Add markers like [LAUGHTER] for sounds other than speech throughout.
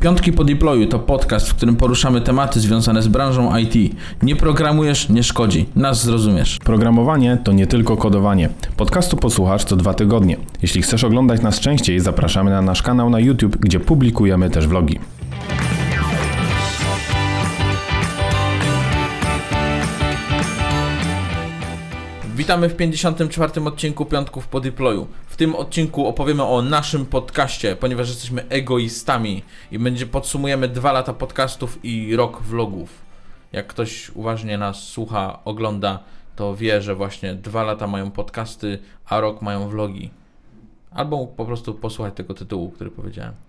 Piątki po deployu to podcast, w którym poruszamy tematy związane z branżą IT. Nie programujesz, nie szkodzi. Nas zrozumiesz. Programowanie to nie tylko kodowanie. Podcastu posłuchasz co dwa tygodnie. Jeśli chcesz oglądać nas częściej, zapraszamy na nasz kanał na YouTube, gdzie publikujemy też vlogi. Witamy w 54. odcinku Piątków po deployu. W tym odcinku opowiemy o naszym podcaście, ponieważ jesteśmy egoistami i będzie podsumujemy dwa lata podcastów i rok vlogów. Jak ktoś uważnie nas słucha, ogląda, to wie, że właśnie dwa lata mają podcasty, a rok mają vlogi. Albo po prostu posłuchać tego tytułu, który powiedziałem.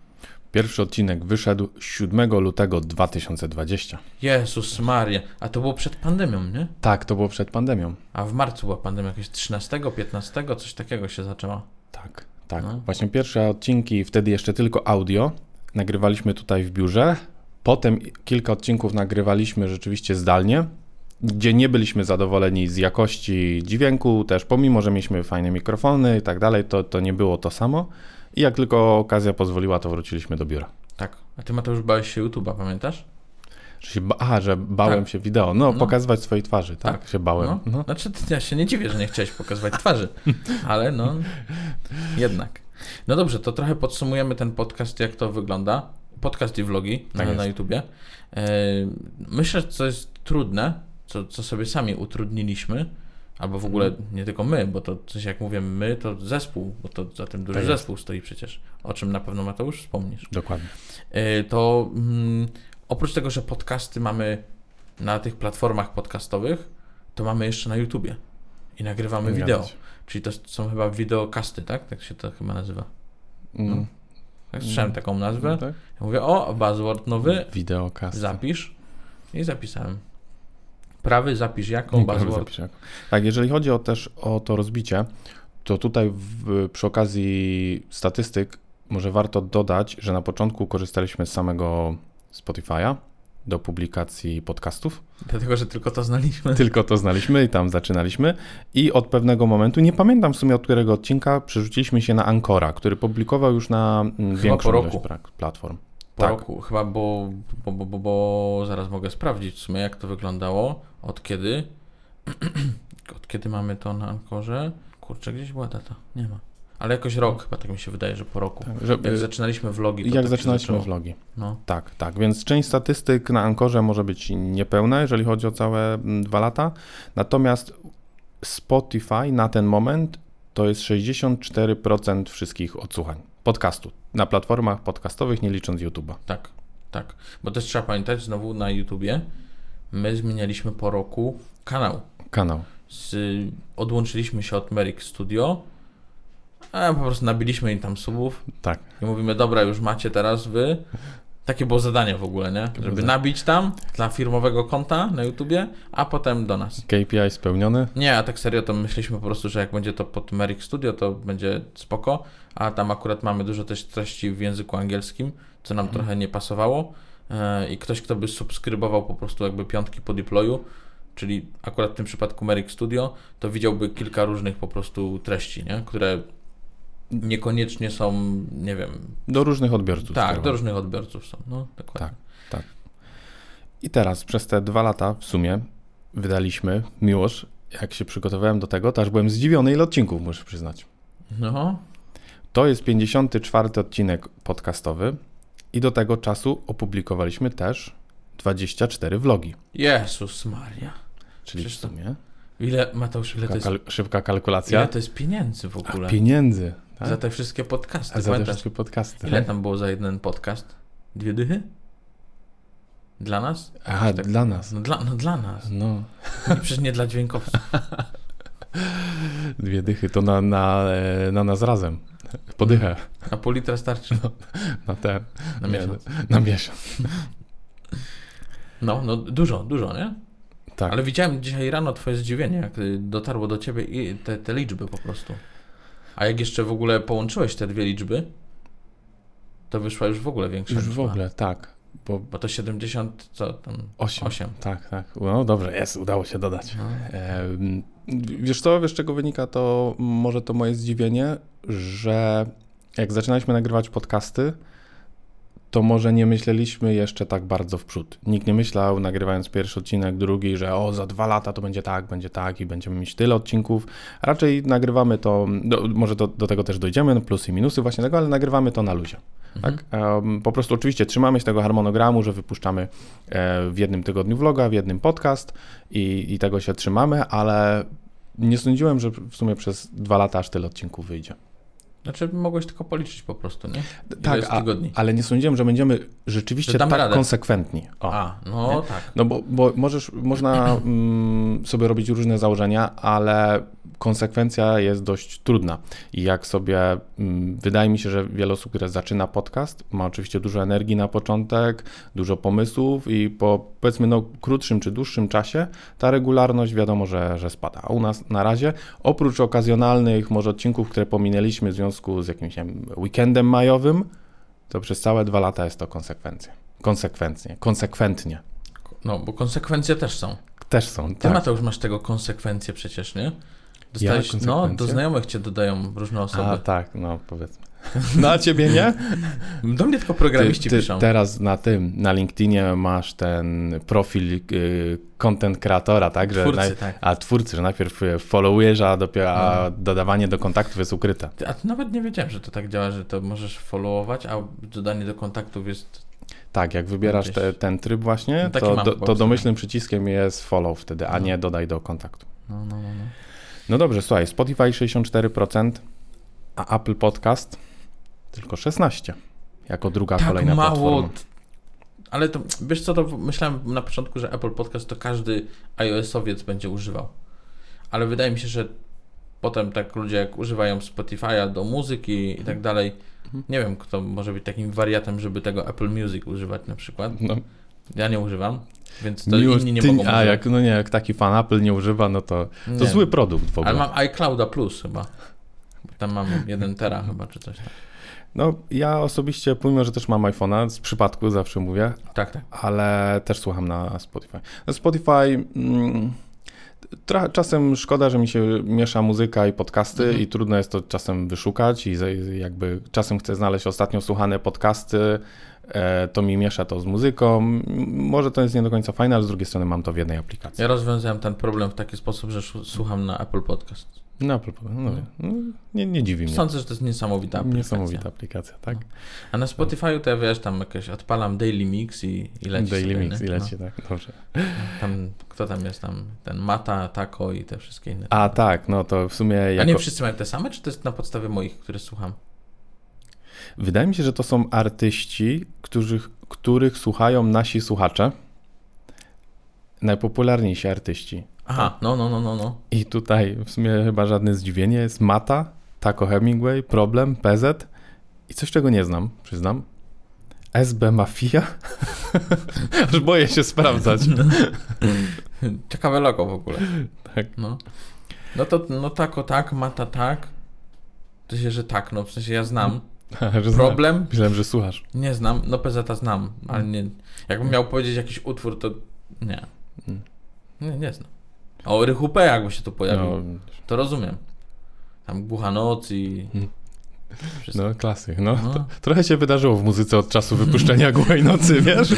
Pierwszy odcinek wyszedł 7 lutego 2020. Jezus Maria, a to było przed pandemią, nie? Tak, to było przed pandemią. A w marcu była pandemia, jakieś 13, 15, coś takiego się zaczęła. Tak, tak. No. Właśnie pierwsze odcinki, wtedy jeszcze tylko audio, nagrywaliśmy tutaj w biurze. Potem kilka odcinków nagrywaliśmy rzeczywiście zdalnie, gdzie nie byliśmy zadowoleni z jakości dźwięku, też pomimo, że mieliśmy fajne mikrofony i tak dalej, to, to nie było to samo. I jak tylko okazja pozwoliła, to wróciliśmy do biura. Tak. A ty Mateusz bałeś się YouTube'a, pamiętasz? Że się ba- Aha, że bałem Tak. się wideo. No, No. pokazywać swojej twarzy, tak? Tak. Się bałem. No. No. Znaczy, ty- ja się nie dziwię, że nie chciałeś pokazywać twarzy, [LAUGHS] ale no, jednak. No dobrze, to trochę podsumujemy ten podcast, jak to wygląda. Podcast i vlogi Tak na, na YouTubie. E, myślę, że co jest trudne, co, co sobie sami utrudniliśmy, albo w ogóle nie tylko my, bo to coś jak mówię my, to zespół, bo to za tym duży Tak zespół stoi przecież, o czym na pewno Mateusz wspomnisz. Dokładnie. Y, to mm, oprócz tego, że podcasty mamy na tych platformach podcastowych, to mamy jeszcze na YouTubie i nagrywamy Zgadza wideo. Czyli to są chyba wideokasty, tak? Tak się to chyba nazywa. Mm. Tak, słyszałem taką nazwę. No, tak? Ja mówię, o, buzzword nowy, Wideokast. zapisz. I zapisałem. Prawy zapisz jaką, buzzword. Tak, jeżeli chodzi o też o to rozbicie, to tutaj w, przy okazji statystyk może warto dodać, że na początku korzystaliśmy z samego Spotify'a do publikacji podcastów. Dlatego, że tylko to znaliśmy. Tylko to znaliśmy i tam zaczynaliśmy. I od pewnego momentu, nie pamiętam w sumie od którego odcinka, przerzuciliśmy się na Ancora, który publikował już na Chyba większą ilość platform. Po tak. roku, chyba, bo, bo, bo, bo, bo zaraz mogę sprawdzić w sumie, jak to wyglądało, od kiedy. [CLEARS THROAT] od kiedy mamy to na Ankorze. Kurczę, gdzieś była data? Nie ma. Ale jakoś rok, chyba tak mi się wydaje, że po roku. Tak, że, Jak zaczynaliśmy vlogi, to jak tak zaczynaliśmy vlogi. No, Tak, tak. Więc część statystyk na Ankorze może być niepełna, jeżeli chodzi o całe mm, dwa lata. Natomiast Spotify na ten moment to jest 64% wszystkich odsłuchań podcastu na platformach podcastowych, nie licząc YouTube'a. tak, tak. Bo też trzeba pamiętać, znowu na YouTubie, my zmienialiśmy po roku kanał. Kanał. Z, odłączyliśmy się od Merrick Studio, a po prostu nabiliśmy im tam subów, Tak. I mówimy, dobra, już macie teraz wy. Takie było zadanie w ogóle, nie? Żeby zadanie. nabić tam dla firmowego konta na YouTubie, a potem do nas. KPI spełniony. Nie, a tak serio to myśleliśmy po prostu, że jak będzie to pod Merrick Studio, to będzie spoko, a tam akurat mamy dużo też treści w języku angielskim, co nam trochę nie pasowało e, i ktoś, kto by subskrybował po prostu jakby piątki po deployu, czyli akurat w tym przypadku Merrick Studio, to widziałby kilka różnych po prostu treści, nie? Które niekoniecznie są, nie wiem, Do różnych odbiorców. tak, skierowane. do różnych odbiorców są. No, dokładnie. Tak, tak. I teraz przez te dwa lata w sumie wydaliśmy, miłość, jak się przygotowałem do tego, to aż byłem zdziwiony ile odcinków, muszę przyznać. No, To jest 54 odcinek podcastowy i do tego czasu opublikowaliśmy też 24 vlogi. Jezus Maria. Czyli w Przecież to- sumie Ile, Mateusz, ile to szybka, jest, kal- szybka kalkulacja. ile to jest pieniędzy w ogóle? A, pieniędzy. Tak? Za te wszystkie podcasty. A za te wszystkie podcasty. ile tak? tam było za jeden podcast? Dwie dychy? Dla nas? Aha, Tak. dla nas. No dla, no dla nas. No, Nie, przecież nie dla dźwiękowców. [LAUGHS] dwie dychy to na, na, e, na nas razem. Podychę. Na pół litra starczy Na ten. na miesiąc. Na miesiąc. No, no dużo, dużo, nie? Tak. Ale widziałem dzisiaj rano twoje zdziwienie, jak dotarło do ciebie i te, te liczby po prostu. A jak jeszcze w ogóle połączyłeś te dwie liczby, to wyszła już w ogóle większa Już w liczba. ogóle, tak. Bo Bo to 70, co tam? 8. 8. Tak, tak. No dobrze, jest, udało się dodać. No. Wiesz co, wiesz czego wynika to może to moje zdziwienie, że jak zaczynaliśmy nagrywać podcasty, to może nie myśleliśmy jeszcze tak bardzo w przód. Nikt nie myślał, nagrywając pierwszy odcinek, drugi, że o, za dwa lata to będzie tak, będzie tak i będziemy mieć tyle odcinków. Raczej nagrywamy to, do, może do, do tego też dojdziemy, no plusy i minusy właśnie tego, ale nagrywamy to na luzie. Mhm. Tak? Um, po prostu oczywiście trzymamy się tego harmonogramu, że wypuszczamy e, w jednym tygodniu vloga, w jednym podcast i, i tego się trzymamy, ale nie sądziłem, że w sumie przez dwa lata aż tyle odcinków wyjdzie. Znaczy mogłeś tylko policzyć po prostu, nie? Ile Tak, a, ale nie sądziłem, że będziemy rzeczywiście Że tak radę. konsekwentni. O. A, no tak. No bo, bo możesz, można mm, sobie robić różne założenia, ale konsekwencja jest dość trudna. I jak sobie, mm, wydaje mi się, że wiele osób, które zaczyna podcast, ma oczywiście dużo energii na początek, dużo pomysłów i po powiedzmy no, krótszym czy dłuższym czasie ta regularność wiadomo, że, że spada. A u nas na razie, oprócz okazjonalnych może odcinków, które pominęliśmy w związku z jakimś wiem, weekendem majowym, to przez całe dwa lata jest to konsekwencja. Konsekwencje, konsekwentnie. No, bo konsekwencje też są. Też są, Ty, tak. Mateusz, masz tego konsekwencje przecież, nie? Dostałeś, no, konsekwencje? do znajomych cię dodają różne osoby. A tak, no powiedzmy. [LAUGHS] No a ciebie nie? Do mnie tylko programiści ty, ty piszą. teraz na tym, na LinkedInie masz ten profil y, content kreatora, tak? Że Twórcy, naj- tak. A twórcy, że najpierw y, followujesz, a dopiero a No. dodawanie do kontaktów jest ukryte. A ty nawet nie wiedziałem, że to tak działa, że to możesz followować, a dodanie do kontaktów jest... Tak, jak wybierasz te, ten tryb właśnie, No to, mam do, to domyślnym przyciskiem jest follow wtedy, a No. nie dodaj do kontaktu. No, no, no, no. No dobrze, słuchaj, Spotify 64%, a Apple Podcast tylko 16%. Jako druga Tak kolejna mało... platforma. Ale to, wiesz co, to myślałem na początku, że Apple Podcast to każdy iOS-owiec będzie używał. Ale wydaje mi się, że potem tak ludzie jak używają Spotify'a do muzyki i tak dalej, Mhm. nie wiem kto może być takim wariatem, żeby tego Apple Music używać na przykład. No, Ja nie używam, więc to miłość, inni nie ty, mogą a używać. jak, no nie, jak taki fan Apple nie używa, no to, to Nie. zły produkt w ogóle. Ale mam iClouda Plus chyba. Tam mam 1 tera chyba, czy coś tam. No ja osobiście, pomimo, że też mam iPhone'a, z przypadku zawsze mówię, Tak, tak. ale też słucham na Spotify. No Spotify... Mm, Trochę, czasem szkoda, że mi się miesza muzyka i podcasty Mhm. i trudno jest to czasem wyszukać i jakby czasem chcę znaleźć ostatnio słuchane podcasty, to mi miesza to z muzyką. Może to jest nie do końca fajne, ale z drugiej strony mam to w jednej aplikacji. Ja rozwiązałem ten problem w taki sposób, że słucham na Apple Podcast. No, Apple, no, no, nie, nie dziwi mnie. Sądzę, że to jest niesamowita aplikacja. Niesamowita aplikacja, tak? A na Spotify'u to ja wiesz, tam jakieś odpalam Daily Mix i, i leci Daily sobie, Mix nie? i leci, No. tak, dobrze. Tam, kto tam jest tam? Ten Mata, Taco i te wszystkie inne. A tak, no to w sumie A jako... nie wszyscy mają te same, czy to jest na podstawie moich, które słucham? Wydaje mi się, że to są artyści, których, których słuchają nasi słuchacze. Najpopularniejsi artyści. Aha, no, no, no, no, no. I tutaj w sumie chyba żadne zdziwienie jest Mata, Taco Hemingway, Problem, PZ i coś, czego nie znam, przyznam. SB Mafia? [LAUGHS] Aż boję się sprawdzać. Ciekawe logo w ogóle. Tak. No. No to, no Taco tak, Mata tak. To się, że tak, no w sensie ja znam. [LAUGHS] Że znam. Problem? Myślałem, że słuchasz. Nie znam, no PZ znam, ale nie. Jakbym miał powiedzieć jakiś utwór, to nie. Mm. Nie, nie znam. A o Rychu P jakby się tu pojawił, No, to rozumiem. Tam Głucha Noc i... Mm. Wszystko. no klasyk. No, No. To, trochę się wydarzyło w muzyce od czasu wypuszczenia [LAUGHS] Głuchej Nocy, wiesz?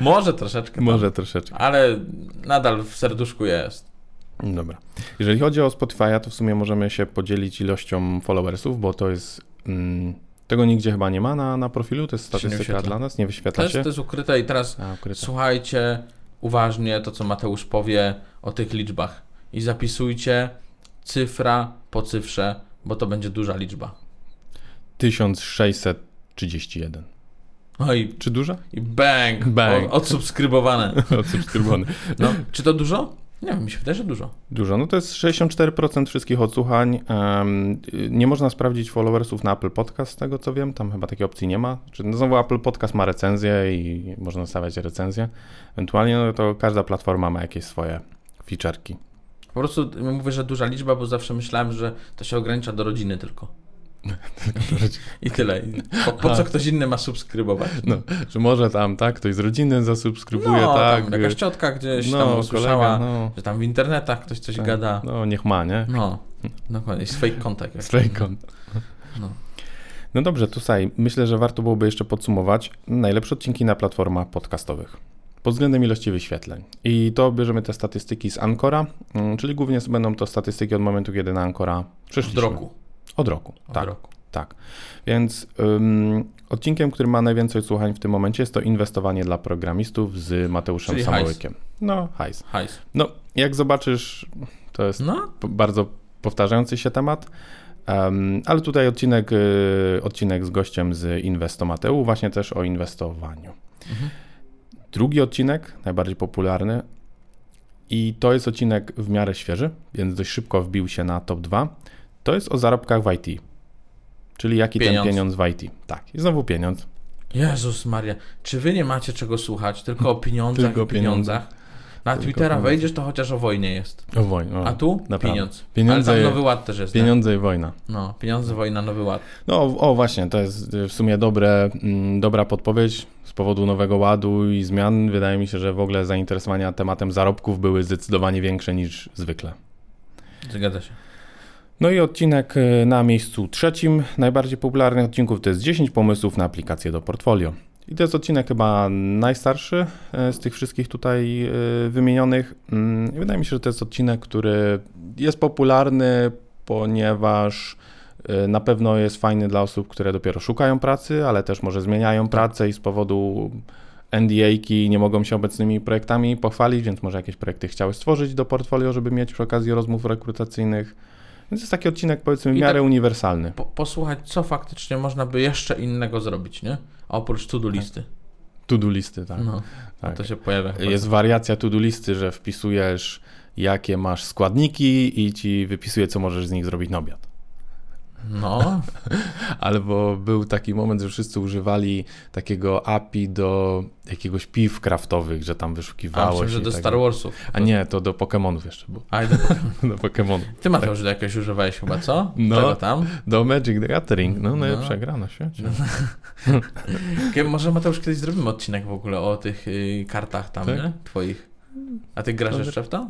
Może troszeczkę. Może troszeczkę. Ale nadal w serduszku jest. Dobra. Jeżeli chodzi o Spotify'a, to w sumie możemy się podzielić ilością followersów, bo to jest. Mm, tego nigdzie chyba nie ma na, na profilu, to jest statystyka dla nas, nie wyświetla jest, się. to jest ukryte i teraz A, ukryte. słuchajcie uważnie to, co Mateusz powie o tych liczbach i zapisujcie cyfra po cyfrze, bo to będzie duża liczba. 1631. No i, Czy duża? i bang, Bang. O, odsubskrybowane. [LAUGHS] Odsubskrybowany. No, czy to dużo? Nie wiem, mi się wydaje, że dużo. Dużo. No to jest 64% wszystkich odsłuchań. Nie można sprawdzić followersów na Apple Podcast, z tego co wiem. Tam chyba takiej opcji nie ma. Czy, no znowu Apple Podcast ma recenzję i można stawiać recenzję. Ewentualnie no to każda platforma ma jakieś swoje feature'ki. Po prostu mówię, że duża liczba, bo zawsze myślałem, że to się ogranicza do rodziny tylko. I tyle. Po, po co ktoś inny ma subskrybować? No, że może tam, tak, ktoś z rodziny zasubskrybuje, no, tak. tam jakaś ciotka gdzieś no, tam usłyszała, kolega, no, że tam w internetach ktoś coś tak, gada. No, niech ma, nie? No, dokładnie, jest fake jakiś. Z fake. No. No dobrze, to słuchaj, myślę, że warto byłoby jeszcze podsumować najlepsze odcinki na platformach podcastowych pod względem ilości wyświetleń. I to bierzemy te statystyki z Ancora, mm, czyli głównie będą to statystyki od momentu, kiedy na Ancora przyszliśmy. Od roku. Od roku, Od tak. roku. Tak. Więc ym, odcinkiem, który ma najwięcej słuchań w tym momencie jest to inwestowanie dla programistów z Mateuszem Czyli Samołykiem. No, hajs. Hajs. No, jak zobaczysz, to jest No, bardzo powtarzający się temat. Em, ale tutaj odcinek, y, odcinek z gościem z Inwestomateu, właśnie też o inwestowaniu. Mhm. Drugi odcinek, najbardziej popularny, i to jest odcinek w miarę świeży, więc dość szybko wbił się na top 2. To jest o zarobkach w IT. Czyli jaki Pieniądz. ten pieniądz w IT. Tak, i znowu pieniądz. Jezus Maria, czy wy nie macie czego słuchać, tylko o pieniądzach Tylko i pieniądzach? Na Tylko Twittera pieniądze. wejdziesz, to chociaż o wojnie jest. O wojnie. O, A tu naprawdę. pieniądz. Pieniądze- Ale tam nowy ład też jest. nie? Pieniądze i wojna. No, pieniądze, wojna, nowy ład. No o, o właśnie, to jest w sumie dobre, mm, dobra podpowiedź z powodu nowego ładu i zmian. Wydaje mi się, że w ogóle zainteresowania tematem zarobków były zdecydowanie większe niż zwykle. Zgadza się. No i odcinek y, na miejscu trzecim najbardziej popularnych odcinków to jest 10 pomysłów na aplikację do portfolio. I to jest odcinek chyba najstarszy e, z tych wszystkich tutaj e, wymienionych. Mm, Wydaje mi się, że to jest odcinek, który jest popularny, ponieważ e, na pewno jest fajny dla osób, które dopiero szukają pracy, ale też może zmieniają pracę i z powodu NDA-ki nie mogą się obecnymi projektami pochwalić, więc może jakieś projekty chciały stworzyć do portfolio, żeby mieć przy okazji rozmów rekrutacyjnych. Więc jest taki odcinek powiedzmy w I miarę tak- uniwersalny. Po, posłuchać, co faktycznie można by jeszcze innego zrobić, nie? Oprócz to-do listy. To-do listy, tak. No, tak. to się pojawia. Jest wariacja to-do listy, że wpisujesz jakie masz składniki i ci wypisuje, co możesz z nich zrobić na obiad. No, [LAUGHS] Albo był taki moment, że wszyscy używali takiego API do jakiegoś piw kraftowych, że tam a wyszukiwało myślę, się że do tak Star. Warsów. A nie, to do Pokémonów jeszcze było. A, do, [LAUGHS] Do Pokémonów. ty Mateusz, do jakiegoś używałeś chyba, co? No. Tego tam? Do Magic the Gathering. No, najlepsza No. gra na świecie. [LAUGHS] Kie- Może Mateusz kiedyś zrobimy odcinek w ogóle o tych y, kartach tam, Tak? nie? Twoich. A ty grasz jeszcze w to?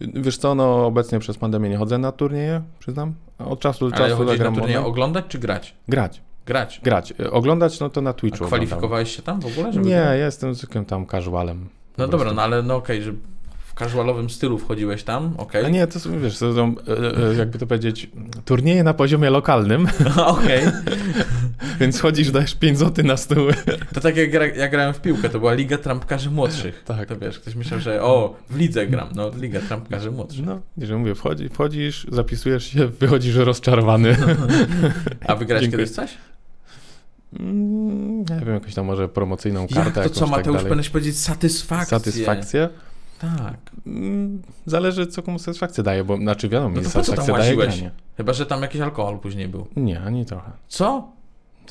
Wiesz co, no obecnie przez pandemię nie chodzę na turnieje, przyznam. A Od czasu do Ale czasu chodzisz na zagram turnieje oglądać czy grać? Grać, Grać. grać. E, Oglądać, no to na A Twitchu oglądam. kwalifikowałeś się tam w ogóle? Żeby Nie, grać? ja jestem zwykłym tam casualem. No dobra, no ale no okej, że w casualowym stylu wchodziłeś tam, okej. A nie, to są, wiesz, to są, e, e, jakby to powiedzieć, turnieje na poziomie lokalnym, [LAUGHS] Okej. [LAUGHS] więc chodzisz, dajesz 5 zł na stół. To tak jak gra, ja grałem w piłkę, to była Liga Trampkarzy Młodszych. Tak. To wiesz, ktoś myślał, że o, w lidze gram. No, Liga Trampkarzy Młodszych. No, i że mówię, wchodzi, wchodzisz, zapisujesz się, wychodzisz rozczarowany. [LAUGHS] A Dziękuję. kiedyś coś? Mm, nie wiem, jakąś tam może promocyjną Jak kartę. to jakąś co, tak Mateusz, dalej. powinieneś powiedzieć satysfakcję. Satysfakcję? Tak. Mm, Zależy, co komu satysfakcję daje, bo znaczy wiadomo, No mi to satysfakcja daje granie. Chyba, że tam jakiś alkohol później był. Nie, ani trochę. Co?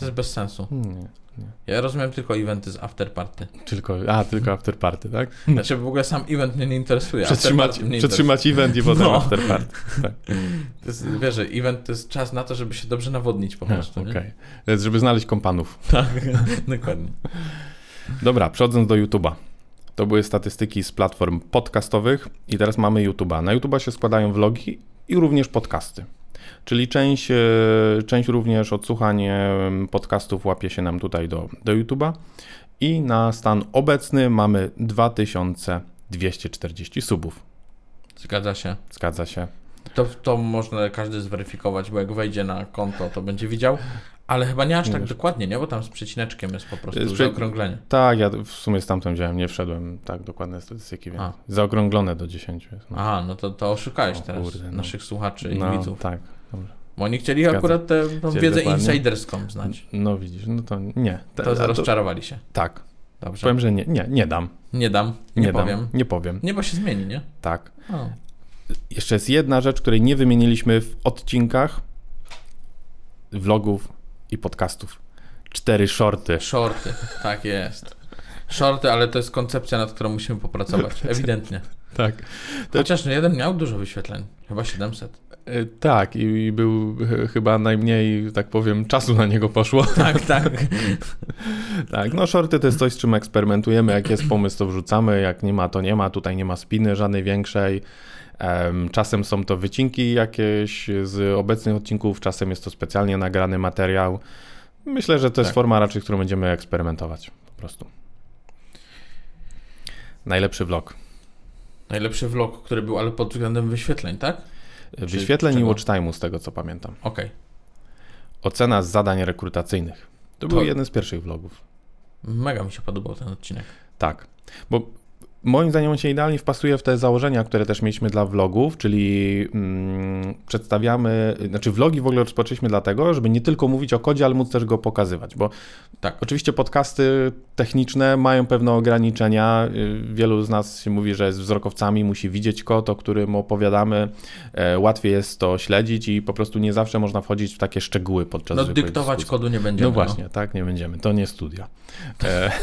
To jest bez sensu. Nie. Ja rozumiem tylko eventy z afterparty. Tylko, a, tylko after party, tak? [LAUGHS] Znaczy w ogóle sam event mnie nie interesuje. Przetrzymać, afterparty mnie przetrzymać event i potem No. after party. [LAUGHS] Tak. interesuje. To jest, wiesz, event to jest czas na to, żeby się dobrze nawodnić po prostu. Okej. nie? Więc Żeby znaleźć kompanów. Tak, [LAUGHS] dokładnie. Dobra, przechodząc do YouTube'a. To były statystyki z platform podcastowych i teraz mamy YouTube'a. Na YouTube'a się składają vlogi i również podcasty. Czyli część, e, część również odsłuchań podcastów łapie się nam tutaj do, do YouTube'a. I na stan obecny mamy 2240 subów. Zgadza się. Zgadza się. To, to można każdy zweryfikować, bo jak wejdzie na konto, to będzie widział. Ale chyba nie aż tak wiesz. dokładnie, nie? Bo tam z przecineczkiem jest po prostu Jest jest prze- zaokrąglenie. Tak, ja w sumie stamtąd wziąłem, nie wszedłem tak dokładne statystyki, więc A. zaokrąglone do 10 jest. No. Aha, no to, to oszukałeś O teraz kurde, no. naszych słuchaczy i no, widzów. tak. Dobrze. Bo oni chcieli akurat tę Chcieli wiedzę dokładnie. insiderską znać. No widzisz, no to nie. To a rozczarowali się. Tak, Dobrze. powiem, że nie, nie, nie dam. Nie dam, nie, Nie, dam, powiem. nie powiem. Nie, bo się zmieni, nie? Tak. O. Jeszcze jest jedna rzecz, której nie wymieniliśmy w odcinkach vlogów i podcastów. Cztery shorty. Shorty, tak jest. Shorty, ale to jest koncepcja, nad którą musimy popracować. [LAUGHS] Ewidentnie. Tak. Chociaż no jeden miał dużo wyświetleń. Chyba 700. E, Tak, i, był chyba najmniej, tak powiem, czasu na niego poszło. [LAUGHS] Tak, tak. [LAUGHS] Tak, no shorty to jest coś, z czym eksperymentujemy. Jak jest pomysł, to wrzucamy. Jak nie ma, to nie ma. Tutaj nie ma spiny żadnej większej. Em, Czasem są to wycinki jakieś z obecnych odcinków, czasem jest to specjalnie nagrany materiał. Myślę, że to jest Tak. forma raczej, którą będziemy eksperymentować po prostu. Najlepszy vlog. Najlepszy vlog, który był, ale pod względem wyświetleń, tak? Wyświetleń i watch time'u, z tego co pamiętam. Okej. Ocena z zadań rekrutacyjnych. To To- był jeden z pierwszych vlogów. Mega mi się podobał ten odcinek. Tak, bo moim zdaniem on się idealnie wpasuje w te założenia, które też mieliśmy dla vlogów, czyli mm, przedstawiamy, znaczy vlogi w ogóle rozpoczęliśmy dlatego, żeby nie tylko mówić o kodzie, ale móc też go pokazywać, bo Tak. oczywiście podcasty techniczne mają pewne ograniczenia. Y, Wielu z nas się mówi, że jest wzrokowcami, musi widzieć kod, o którym opowiadamy. E, Łatwiej jest to śledzić i po prostu nie zawsze można wchodzić w takie szczegóły podczas No dyktować dyskusji. kodu nie będziemy. No właśnie, tak, nie będziemy. To nie studia. E, [LAUGHS]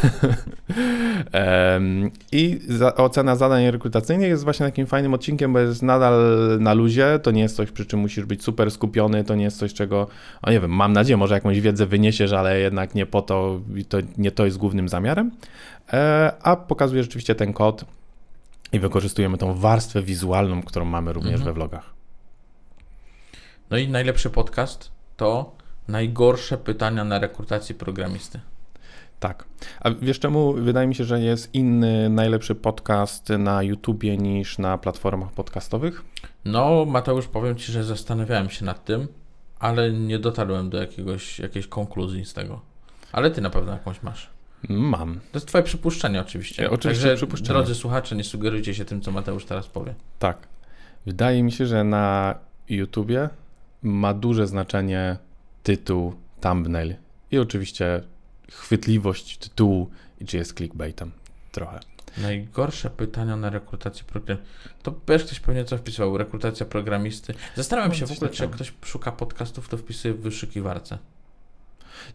I za, ocena zadań rekrutacyjnych jest właśnie takim fajnym odcinkiem, bo jest nadal na luzie. To nie jest coś, przy czym musisz być super skupiony. To nie jest coś, czego, o nie wiem, mam nadzieję, może jakąś wiedzę wyniesiesz, ale jednak nie po to, i to nie to jest głównym zamiarem. E, a pokazuje rzeczywiście ten kod i wykorzystujemy tą warstwę wizualną, którą mamy również Mhm. we vlogach. No i najlepszy podcast to najgorsze pytania na rekrutację programisty. Tak. A wiesz czemu? Wydaje mi się, że jest inny, najlepszy podcast na YouTubie niż na platformach podcastowych. No, Mateusz, powiem Ci, że zastanawiałem się nad tym, ale nie dotarłem do jakiegoś, jakiejś konkluzji z tego. Ale Ty na pewno jakąś masz. Mam. To jest Twoje przypuszczenie oczywiście. Ja, oczywiście Także, przypuszczenie. drodzy słuchacze, nie sugerujcie się tym, co Mateusz teraz powie. Tak. Wydaje mi się, że na YouTubie ma duże znaczenie tytuł, thumbnail i oczywiście chwytliwość tytułu i czy jest clickbaitem. Trochę. Najgorsze pytania na rekrutację programisty. To wiesz, ktoś pewnie co wpisał? Rekrutacja programisty. Zastanawiam No, się w ogóle, czy jak ktoś szuka podcastów, to wpisuje w wyszukiwarce.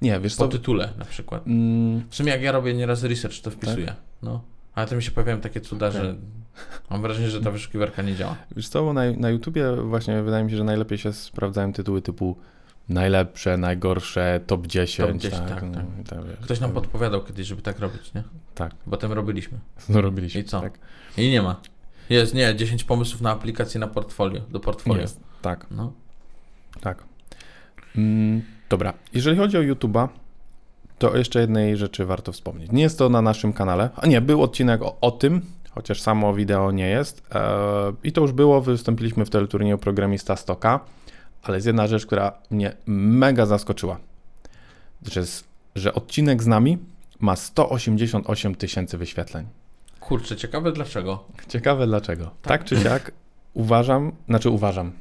Nie, wiesz Po tytule na przykład. Mm, W sumie jak ja robię nieraz research, to wpisuję. No. Ale to mi się pojawiają takie cuda, Okej. że mam wrażenie, że ta wyszukiwarka nie działa. Wiesz co, bo na, na YouTubie właśnie wydaje mi się, że najlepiej się sprawdzają tytuły typu najlepsze, najgorsze, top 10. Top 10, tak, no, tak. tak, wiesz, Ktoś nam tak. podpowiadał kiedyś, żeby tak robić, nie? Tak, Potem robiliśmy. no robiliśmy. I co? Tak. I nie ma. Jest, nie, 10 pomysłów na aplikację na portfolio, do portfolio. Jest, tak, No. tak. Mm, dobra, jeżeli chodzi o YouTube'a, to jeszcze jednej rzeczy warto wspomnieć. Nie jest to na naszym kanale, a nie, był odcinek o, o tym, chociaż samo wideo nie jest. E, I to już było, wystąpiliśmy w teleturnieju Programista 100K, ale jest jedna rzecz, która mnie mega zaskoczyła. Że, jest, że odcinek z nami ma 188 tysięcy wyświetleń. Kurczę, ciekawe dlaczego. Ciekawe dlaczego. Tak czy siak uważam, znaczy uważam,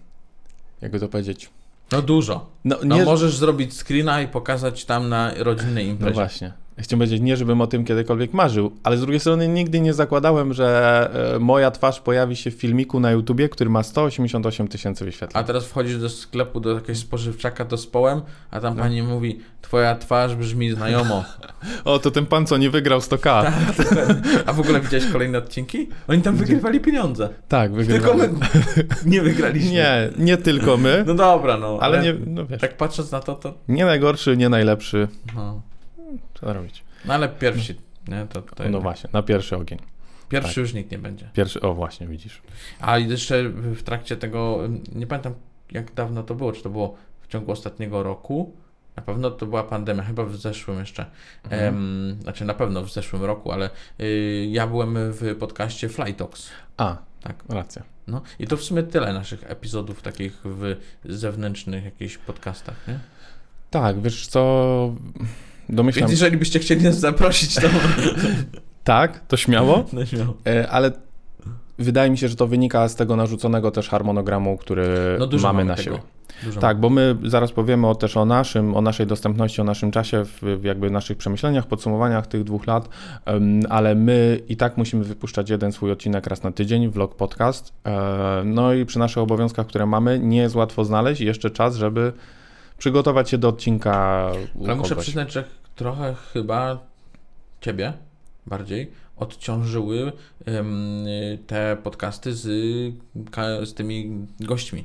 jakby to powiedzieć. No dużo. No, No nie, możesz zrobić screena i pokazać tam na rodzinnej no imprezie. właśnie. Chciałem powiedzieć, nie żebym o tym kiedykolwiek marzył, ale z drugiej strony nigdy nie zakładałem, że e, moja twarz pojawi się w filmiku na YouTubie, który ma 188 tysięcy wyświetleń. A teraz wchodzisz do sklepu, do jakiegoś spożywczaka, do społem, a tam No. pani mówi, twoja twarz brzmi znajomo. [LAUGHS] O, to ten pan, co nie wygrał 100k. [LAUGHS] Tak, A w ogóle widziałeś kolejne odcinki? Oni tam wygrywali pieniądze. tak Tylko wygrał. my nie wygraliśmy. Nie, nie tylko my, No dobra, no. ale nie, no wiesz, Tak patrząc na to, to... nie najgorszy, nie najlepszy. No, Co robić? no ale pierwsi, nie? To, to No właśnie, na pierwszy ogień. Pierwszy tak. już nikt nie będzie. Pierwszy, o właśnie, widzisz. A jeszcze w trakcie tego, nie pamiętam jak dawno to było, czy to było w ciągu ostatniego roku. Na pewno to była pandemia, chyba w zeszłym jeszcze. Mhm. Em, znaczy na pewno w zeszłym roku, ale y, ja byłem w podcaście Fly Talks. A, Tak. racja. No i to w sumie tyle naszych epizodów takich w zewnętrznych jakichś podcastach, nie? Tak, wiesz co, domyślam, Więc jeżeli byście chcieli nas zaprosić, to [LAUGHS] tak, to śmiało, [LAUGHS] no śmiało. e, ale wydaje mi się, że to wynika z tego narzuconego też harmonogramu, który No mamy mamy na tego. siebie. Dużo Tak, bo my zaraz powiemy o, też o naszym, o naszej dostępności, o naszym czasie, w, jakby naszych przemyśleniach, podsumowaniach tych dwóch lat, ale my i tak musimy wypuszczać jeden swój odcinek raz na tydzień, vlog podcast. E, no i przy naszych obowiązkach, które mamy, nie jest łatwo znaleźć jeszcze czas, żeby przygotować się do odcinka Ale muszę przyznać, że trochę chyba ciebie bardziej odciążyły te podcasty z, z tymi gośćmi.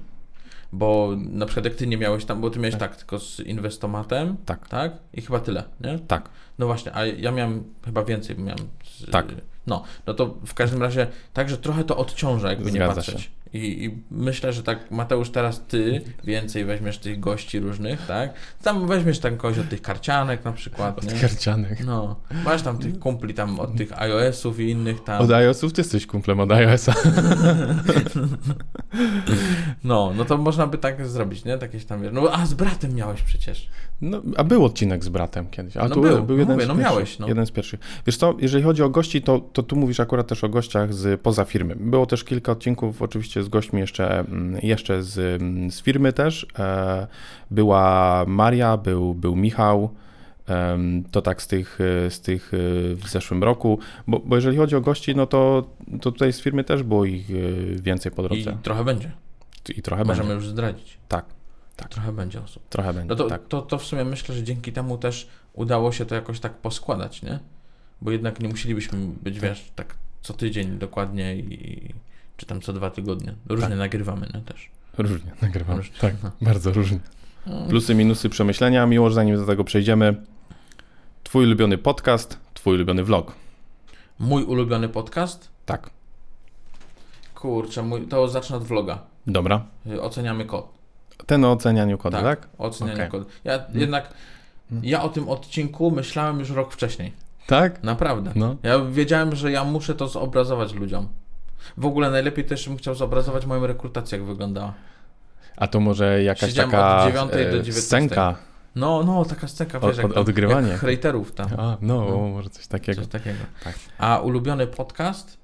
Bo na przykład jak ty nie miałeś tam, bo ty miałeś tak, tylko z inwestomatem, Tak. tak? I chyba tyle, nie? Tak. No właśnie, a ja miałem chyba więcej, miałem z, Tak. No, no to w każdym razie także trochę to odciąża, jakby nie Zgadza patrzeć. się. I, I myślę, że tak, Mateusz, teraz ty więcej weźmiesz tych gości różnych, tak? Tam weźmiesz tam kogoś od tych karcianek na przykład, nie? Karcianych. No, masz tam tych kumpli tam od tych iOS-ów i innych tam. Od iOS-ów ty jesteś kumplem od iOS-a. [LAUGHS] No, no to można by tak zrobić, nie? Takieś tam, no a z bratem miałeś przecież. No, a był odcinek z bratem kiedyś. Ale No to był, był jeden mówię, z no pierwszych, miałeś, no. Jeden z pierwszych. Wiesz co, jeżeli chodzi o gości, to, to tu mówisz akurat też o gościach z poza firmy. Było też kilka odcinków oczywiście z gośćmi jeszcze, mm, jeszcze z, mm, z firmy też. E, Była Maria, był, był Michał. To tak z tych, e, z tych e, w zeszłym roku. Bo, bo jeżeli chodzi o gości, no to, to tutaj z firmy też było ich więcej po I drodze. trochę będzie. I, trochę Możemy będzie. już zdradzić. Tak, tak. Trochę będzie osób. Trochę będzie, No to, tak. to, to w sumie myślę, że dzięki temu też udało się to jakoś tak poskładać, nie? Bo jednak nie musielibyśmy być, wiesz, tak co tydzień dokładnie i czy tam co dwa tygodnie. Różnie Tak. nagrywamy, nie? Też. Różnie nagrywam. Różnie, Tak, no. bardzo różnie. Mm. Plusy, minusy przemyślenia. Miłość, zanim do tego przejdziemy. Twój ulubiony podcast, twój ulubiony vlog. Mój ulubiony podcast? Tak. Kurczę, mój, to zacznę od vloga. Dobra. Y, Oceniamy kod. Ten o ocenianiu kodu, tak? Ocenianie Okej. kodu. Ja jednak, ja o tym odcinku myślałem już rok wcześniej. Tak? Naprawdę. No. Ja wiedziałem, że ja muszę to zobrazować ludziom. W ogóle najlepiej też bym chciał zobrazować moją rekrutację, jak wyglądała. A to może jakaś Siedziałem taka od dziewiątej do e, dziewiętnadziewej. scenka. No, no, taka scenka, wiesz, Od- od- odgrywanie. jak hejterów tam. A, no, No. może coś takiego. Coś takiego. Tak. A ulubiony podcast?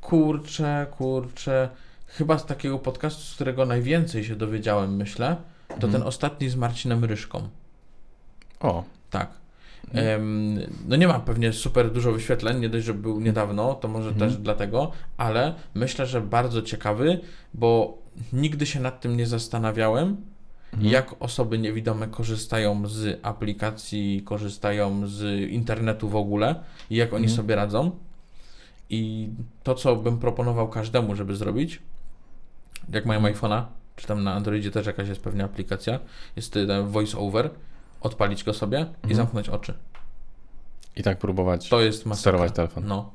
Kurczę, kurczę. Chyba z takiego podcastu, z którego najwięcej się dowiedziałem, myślę, to Mhm. ten ostatni z Marcinem Ryszką. O, Tak. No nie ma pewnie super dużo wyświetleń, nie dość, że był niedawno, to może Mhm. też dlatego, ale myślę, że bardzo ciekawy, bo nigdy się nad tym nie zastanawiałem, Mhm. jak osoby niewidome korzystają z aplikacji, korzystają z internetu w ogóle i jak oni Mhm. sobie radzą. I to, co bym proponował każdemu, żeby zrobić, jak mają Mhm. iPhone'a, czy tam na Androidzie też jakaś jest pewnie aplikacja, jest ten voice over, odpalić go sobie i Mhm. zamknąć oczy. i tak próbować To jest masakra. sterować telefon. No.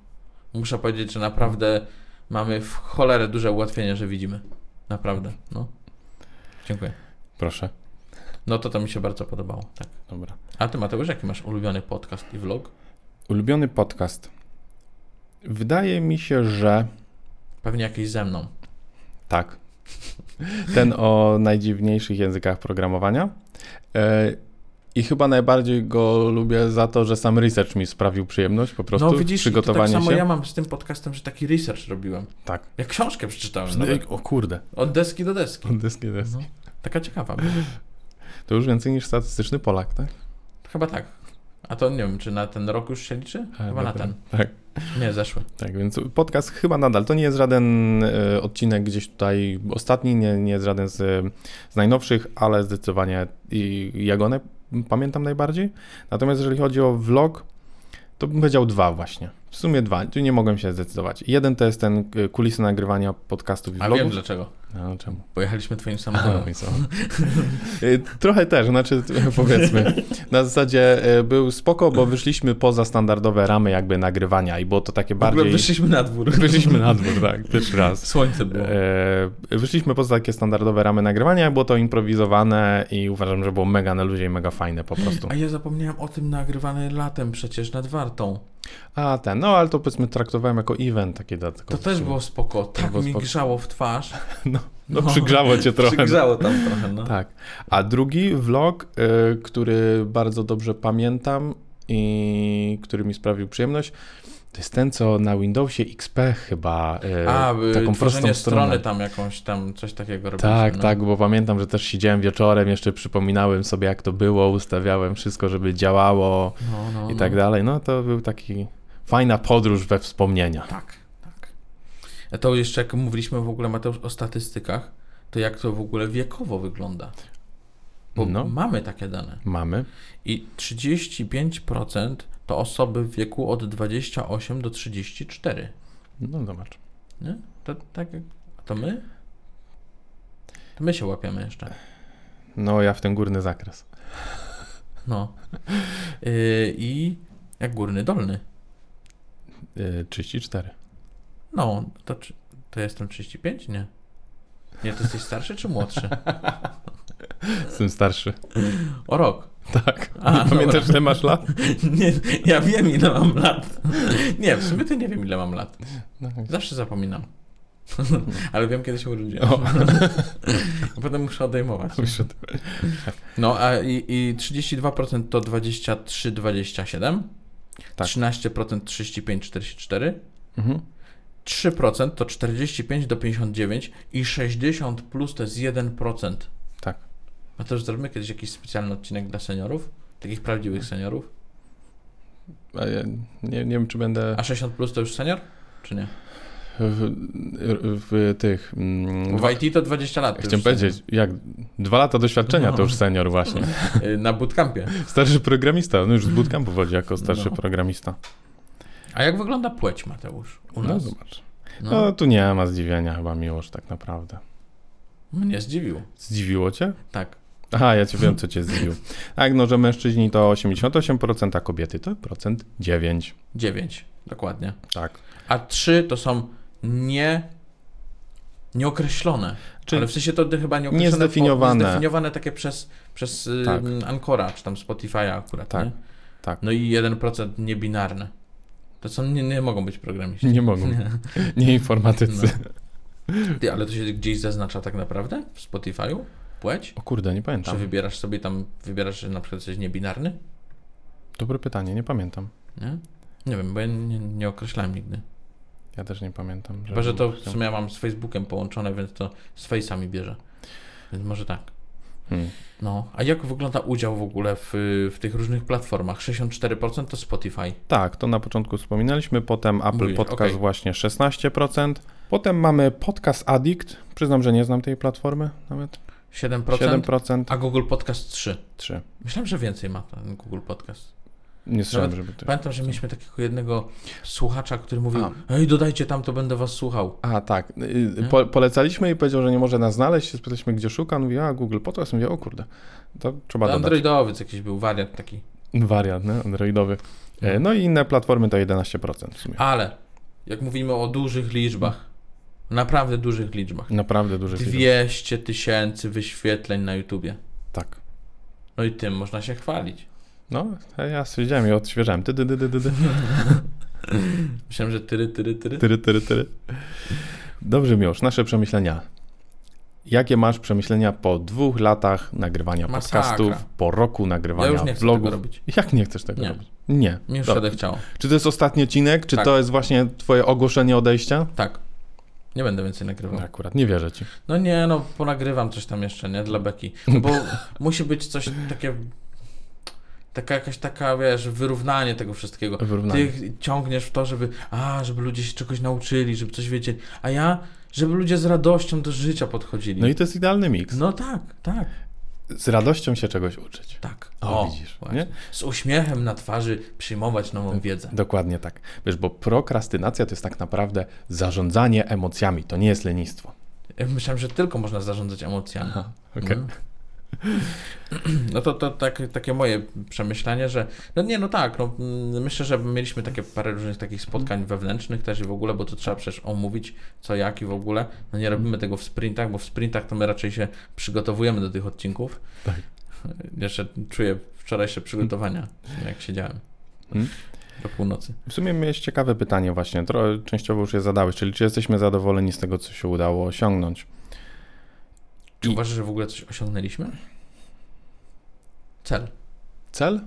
Muszę powiedzieć, że naprawdę mamy w cholerę duże ułatwienie, że widzimy. Naprawdę. No. Dziękuję. Proszę. No to to mi się bardzo podobało. Tak. Dobra. A ty Mateusz, jaki masz ulubiony podcast i vlog? Ulubiony podcast. Wydaje mi się, że Pewnie jakiś ze mną. Tak. [LAUGHS] Ten o najdziwniejszych językach programowania. E, I chyba najbardziej go lubię za to, że sam research mi sprawił przyjemność, po prostu no widzisz, to tak przygotowanie samo się. ja mam z tym podcastem, że taki research robiłem. Tak. Ja książkę przeczytałem. No, Nawet. o kurde. Od deski do deski. Deski, deski. No. Taka ciekawa. [LAUGHS] To już więcej niż statystyczny Polak, tak? Chyba tak. A to nie wiem, czy na ten rok już się liczy? Chyba na ten. Tak, Nie, zeszły. tak, więc podcast chyba nadal. To nie jest żaden e, odcinek gdzieś tutaj ostatni, nie, nie jest żaden z, z najnowszych, ale zdecydowanie i ja go pamiętam najbardziej. Natomiast jeżeli chodzi o vlog, to bym powiedział dwa właśnie. W sumie dwa, tu nie mogłem się zdecydować. Jeden to jest ten e, kulisy nagrywania podcastów i A wiem vlogów. dlaczego. No, czemu? Pojechaliśmy twoim samochodem. co? Y, Trochę też, znaczy [LAUGHS] powiedzmy, na zasadzie y, był spoko, bo wyszliśmy poza standardowe ramy jakby nagrywania i było to takie W ogóle bardziej... wyszliśmy na dwór. Wyszliśmy na dwór, tak, pierwszy raz. [LAUGHS] Słońce było. E, Wyszliśmy poza takie standardowe ramy nagrywania, było to improwizowane i uważam, że było mega na luzie i mega fajne po prostu. A ja zapomniałem o tym nagrywany latem przecież nad Wartą. A ten, no ale to powiedzmy traktowałem jako event taki dodatkowy. To też było spoko. Tak było mi spoko. grzało w twarz. [LAUGHS] No, no przygrzało cię trochę. Przygrzało tam trochę, no. Tak. A drugi vlog, y, który bardzo dobrze pamiętam i który mi sprawił przyjemność, to jest ten, co na Windowsie XP chyba y, A, y, taką prostą stronę. tam jakąś tam, coś takiego robiliśmy. Tak, no. tak, bo pamiętam, że też siedziałem wieczorem, jeszcze przypominałem sobie, jak to było, ustawiałem wszystko, żeby działało No, no, i no. tak dalej. No to był taki fajna podróż we wspomnienia. Tak, tak. A to jeszcze jak mówiliśmy w ogóle, Mateusz, o statystykach, to jak to w ogóle wiekowo wygląda? Bo No. mamy takie dane. Mamy. I 35% to osoby w wieku od 28 do 34. No zobacz. Nie? To tak. A to my? To my się łapiemy jeszcze. No ja w ten górny zakres. No. Yy, I jak górny, dolny. Yy, 34. No, to, to jestem 35? Nie. Nie, to jesteś starszy czy młodszy? [LAUGHS] [LAUGHS] Jestem starszy. O rok. Tak. A, nie pamiętasz, dobra. ile masz lat? [LAUGHS] Nie, ja wiem ile mam lat. Nie, w sumie to nie wiem ile mam lat. No, Zawsze zapominam. [LAUGHS] Ale wiem kiedy się urodziłem. O. Potem muszę odejmować. to- No a i, i 32% to 23,27, Tak. 13% 35,44, mhm. 3% to 45 do 59 i 60 plus to jest 1%. Tak. A to już zrobimy kiedyś jakiś specjalny odcinek dla seniorów? Takich prawdziwych seniorów? A ja nie, nie wiem, czy będę A 60 plus to już senior? Czy nie? w, w tych... mm, W IT to 20 lat. to Chciałem powiedzieć, jak dwa lata doświadczenia, to No. już senior właśnie. senior. [LAUGHS] Y, Na bootcampie. Starszy programista, no już z bootcampu wchodzi jako starszy No. programista. A jak wygląda płeć, Mateusz? U No nas? zobacz. No, No tu nie ma zdziwienia chyba miłość tak naprawdę. Mnie zdziwił. Zdziwiło cię? Tak. Aha, ja cię wiem, co cię zdziwił. Tak, no, że mężczyźni to 88%, a kobiety to procent 9. 9. Dokładnie. Tak. A 3 to są nie... Nieokreślone. Czy- Ale w sensie to chyba nieokreślone. Niezdefiniowane. Zdefiniowane takie przez, przez y, Tak. Ancora, czy tam Spotify'a akurat. Tak, Nie? tak. No i 1% niebinarne. To są, nie, nie mogą być programiści. Nie mogą. Nie informatycy. No. Ty, ale to się gdzieś zaznacza tak naprawdę w Spotify'u? Płeć? O kurde, nie Czy pamiętam. wybierasz sobie tam, wybierasz, że na przykład jesteś niebinarny? Dobre pytanie, nie pamiętam. Nie? Nie wiem, bo ja nie, nie określałem nigdy. Ja też nie pamiętam. Chyba, że to w sumie ja mam z Facebookiem połączone, więc to z Face'ami bierze. Więc może tak. Hmm. No, a jak wygląda udział w ogóle w, w tych różnych platformach? 64% to Spotify. Tak, to na początku wspominaliśmy, potem Apple Mówisz, Podcast okej. właśnie 16%. Potem mamy Podcast Addict. Przyznam, że nie znam tej platformy nawet. 7%, 7%. a Google Podcast 3. 3. Myślałem, że więcej ma ten Google Podcast. Nie słyszałem, żeby to... Pamiętam, że mieliśmy takiego jednego słuchacza, który mówił, A. ej, dodajcie tam, to będę was słuchał. A, tak. Y, Po, polecaliśmy i powiedział, że nie może nas znaleźć. Spytaliśmy, gdzie szuka. On mówi, a Google Podcast. Mówię, o kurde, to trzeba dodać. Androidowiec jakiś był, wariat taki. Wariant, nie? Androidowy. E, No i inne platformy to 11% w sumie. Ale, jak mówimy o dużych liczbach, naprawdę dużych liczbach, Naprawdę duży film. 200 tysięcy wyświetleń na YouTubie. Tak. No i tym można się chwalić. No, ja stwierdziłem i odświeżałem. Ty, ty, ty, ty, ty. [LAUGHS] Myślałem, że tyry, tyry, tyry. Tyry, tyry, tyry. Dobrze, Miłosz, nasze przemyślenia. Jakie masz przemyślenia po dwóch latach nagrywania Masakra. podcastów, po roku Ja nagrywania już nie chcę vlogów? tego robić. Jak nie chcesz tego Nie. robić? Nie. Mi już chciało. Czy to jest ostatni odcinek? Czy Tak. to jest właśnie twoje ogłoszenie odejścia? Tak. Nie będę więcej nagrywał. Akurat, nie wierzę ci. No nie, no ponagrywam coś tam jeszcze, nie? Dla beki. Bo [LAUGHS] musi być coś takie... Taka jakaś taka, wiesz, wyrównanie tego wszystkiego. Wyrównanie. Ty ciągniesz w to, żeby, a, żeby ludzie się czegoś nauczyli, żeby coś wiedzieli, a ja, żeby ludzie z radością do życia podchodzili. No i to jest idealny miks. No tak, tak, Z radością się czegoś uczyć. tak. O, widzisz, właśnie. nie? Z uśmiechem na twarzy przyjmować nową wiedzę. Dokładnie tak. Wiesz, bo prokrastynacja to jest tak naprawdę zarządzanie emocjami, to nie jest lenistwo. Ja Myślałem, że tylko można zarządzać emocjami. okej. No. [CLEARS THROAT] No to, to tak, takie moje przemyślenie, że no nie, no tak, no, mm, myślę, że mieliśmy takie parę różnych takich spotkań wewnętrznych też i w ogóle, bo to trzeba przecież omówić co jak i w ogóle. No nie robimy tego w sprintach, bo w sprintach to my raczej się przygotowujemy do tych odcinków. Tak. [LAUGHS] Jeszcze czuję wczorajsze przygotowania, jak siedziałem Hmm? do północy. W sumie miałeś ciekawe pytanie właśnie, trochę częściowo już je zadałeś, czyli czy jesteśmy zadowoleni z tego, co się udało osiągnąć? Czy I- uważasz, że w ogóle coś osiągnęliśmy? Cel. Cel?